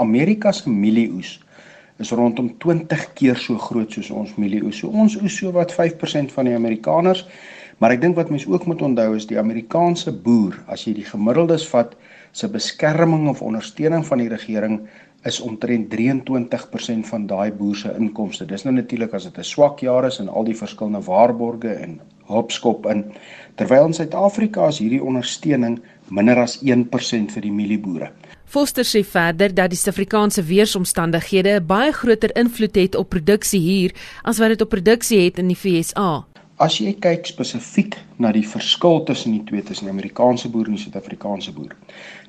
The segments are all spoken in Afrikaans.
Amerika se mielieoes is rondom 20 keer so groot soos ons mielieoes. So ons oes so wat 5% van die Amerikaners. Maar ek dink wat mense ook moet onthou is die Amerikaanse boer, as jy die gemiddeldes vat, se beskerming of ondersteuning van die regering is omtrent 23% van daai boer se inkomste. Dis nou natuurlik as dit 'n swak jaar is en al die verskillende waarborge en hopskop in. Terwyl in Suid-Afrika is hierdie ondersteuning minder as 1% vir die mielieboere. Foster sê verder dat die Suid-Afrikaanse weeromstandighede 'n baie groter invloed het op produksie hier as wat dit op produksie het in die VSA. As jy kyk spesifiek na die verskil tussen die twee tussen die Amerikaanse boer en die Suid-Afrikaanse boer.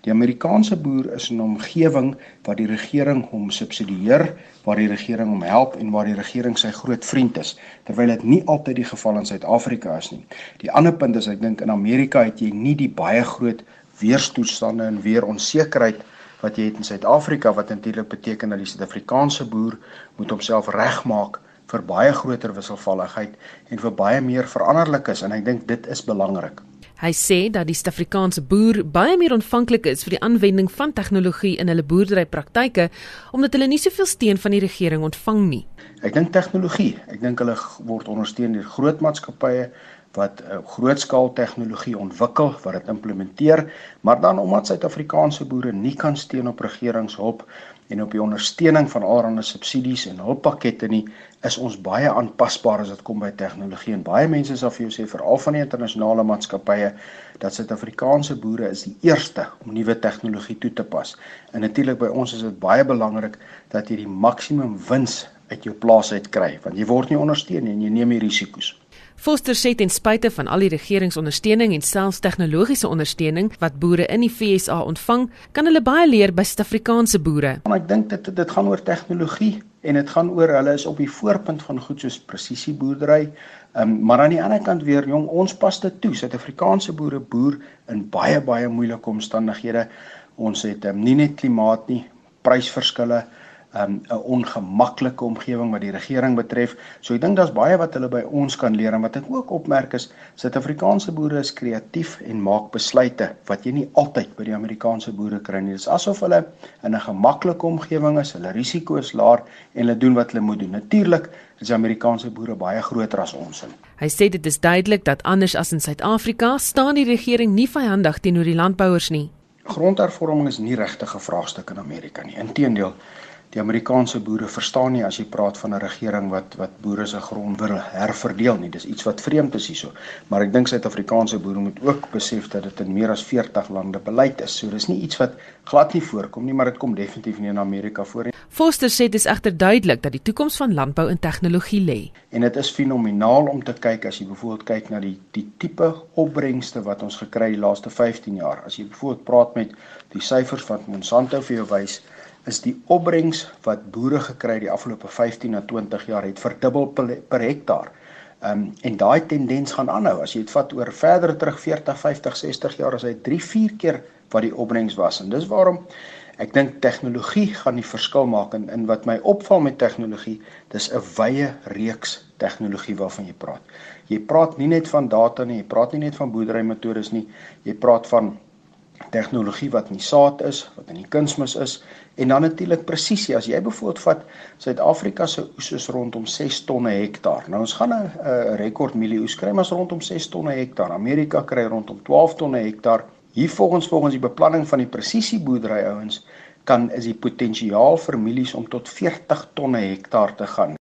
Die Amerikaanse boer is in 'n omgewing waar die regering hom subsidieer, waar die regering hom help en waar die regering sy groot vriend is, terwyl dit nie altyd die geval in Suid-Afrika is nie. Die ander punt is ek dink in Amerika het jy nie die baie groot weerstoestande en weer onsekerheid wat jy het in Suid-Afrika wat natuurlik beteken dat die Suid-Afrikaanse boer moet homself regmaak vir baie groter wisselvalligheid en vir baie meer veranderlikes en ek dink dit is belangrik. Hy sê dat die Suid-Afrikaanse boer baie meer ontvanklik is vir die aanwending van tegnologie in hulle boerderypraktyke omdat hulle nie soveel steun van die regering ontvang nie. Ek dink tegnologie, ek dink hulle word ondersteun deur groot maatskappye wat 'n uh, grootskaal tegnologie ontwikkel wat dit implementeer, maar dan omdat Suid-Afrikaanse boere nie kan steun op regeringshulp en op die ondersteuning van allerlei subsidies en hulppakkette nie, is ons baie aanpasbaar as dit kom by tegnologie en baie mense sal vir jou sê veral van die internasionale maatskappye dat Suid-Afrikaanse boere is die eerste om nuwe tegnologie toe te pas. En natuurlik by ons is dit baie belangrik dat jy die maksimum wins uit jou plaas uit kry want jy word nie ondersteun nie en jy neem die risiko's. Foster sê ten spyte van al die regeringsondersteuning en selfs tegnologiese ondersteuning wat boere in die FSA ontvang, kan hulle baie leer by Suid-Afrikaanse boere. En ek dink dit dit gaan oor tegnologie en dit gaan oor hulle is op die voorpunt van goed soos presisieboerdery. Um, maar aan die ander kant weer jong, ons pas dit toe. Suid-Afrikaanse boere boer in baie baie moeilike omstandighede. Ons het um, nie net klimaat nie, prysverskille, um, 'n ongemaklike omgewing wat die regering betref. So ek dink daar's baie wat hulle by ons kan leer en wat ek ook opmerk is Suid-Afrikaanse boere is kreatief en maak besluite wat jy nie altyd by die Amerikaanse boere kry nie. Dit is asof hulle in 'n gemaklike omgewing is, hulle risiko is laag en hulle doen wat hulle moet doen. Natuurlik is die Amerikaanse boere baie groter as ons. In. Hy sê dit is duidelik dat anders as in Suid-Afrika staan die regering nie vyandig teenoor die landbouers nie. Grondhervorming is nie regtig 'n vraagstuk in Amerika nie. Inteendeel die Amerikaanse boere verstaan nie as jy praat van 'n regering wat wat boere se grond wil herverdeel nie. Dis iets wat vreemd is hierso. Maar ek dink Suid-Afrikaanse boere moet ook besef dat dit in meer as 40 lande beleid is. So dis nie iets wat glad nie voorkom nie, maar dit kom definitief nie in Amerika voor nie. Foster sê dit is egter duidelik dat die toekoms van landbou en tegnologie lê. En dit is fenomenaal om te kyk as jy byvoorbeeld kyk na die die tipe opbrengste wat ons gekry die laaste 15 jaar. As jy byvoorbeeld praat met die syfers wat Monsanto vir jou wys, is die opbrengs wat boere gekry het die afgelope 15 na 20 jaar het verdubbel per hektaar. Ehm um, en daai tendens gaan aanhou. As jy dit vat oor verder terug 40, 50, 60 jaar as hy 3, 4 keer wat die opbrengs was. En dis waarom ek dink tegnologie gaan die verskil maak en in wat my opval met tegnologie, dis 'n wye reeks tegnologie waarvan jy praat. Jy praat nie net van data nie, jy praat nie net van boerderymetodes nie, jy praat van tegnologie wat in die saad is, wat in die kunsmis is en dan natuurlik presisie. As jy byvoorbeeld vat Suid-Afrika se oes is rondom 6 tonne hektaar. Nou ons gaan 'n rekord mielie oes kry maar rondom 6 tonne hektaar. Amerika kry rondom 12 tonne hektaar. Hier volgens volgens die beplanning van die presisieboerdery ouens kan is die potensiaal vir mielies om tot 40 tonne hektaar te gaan.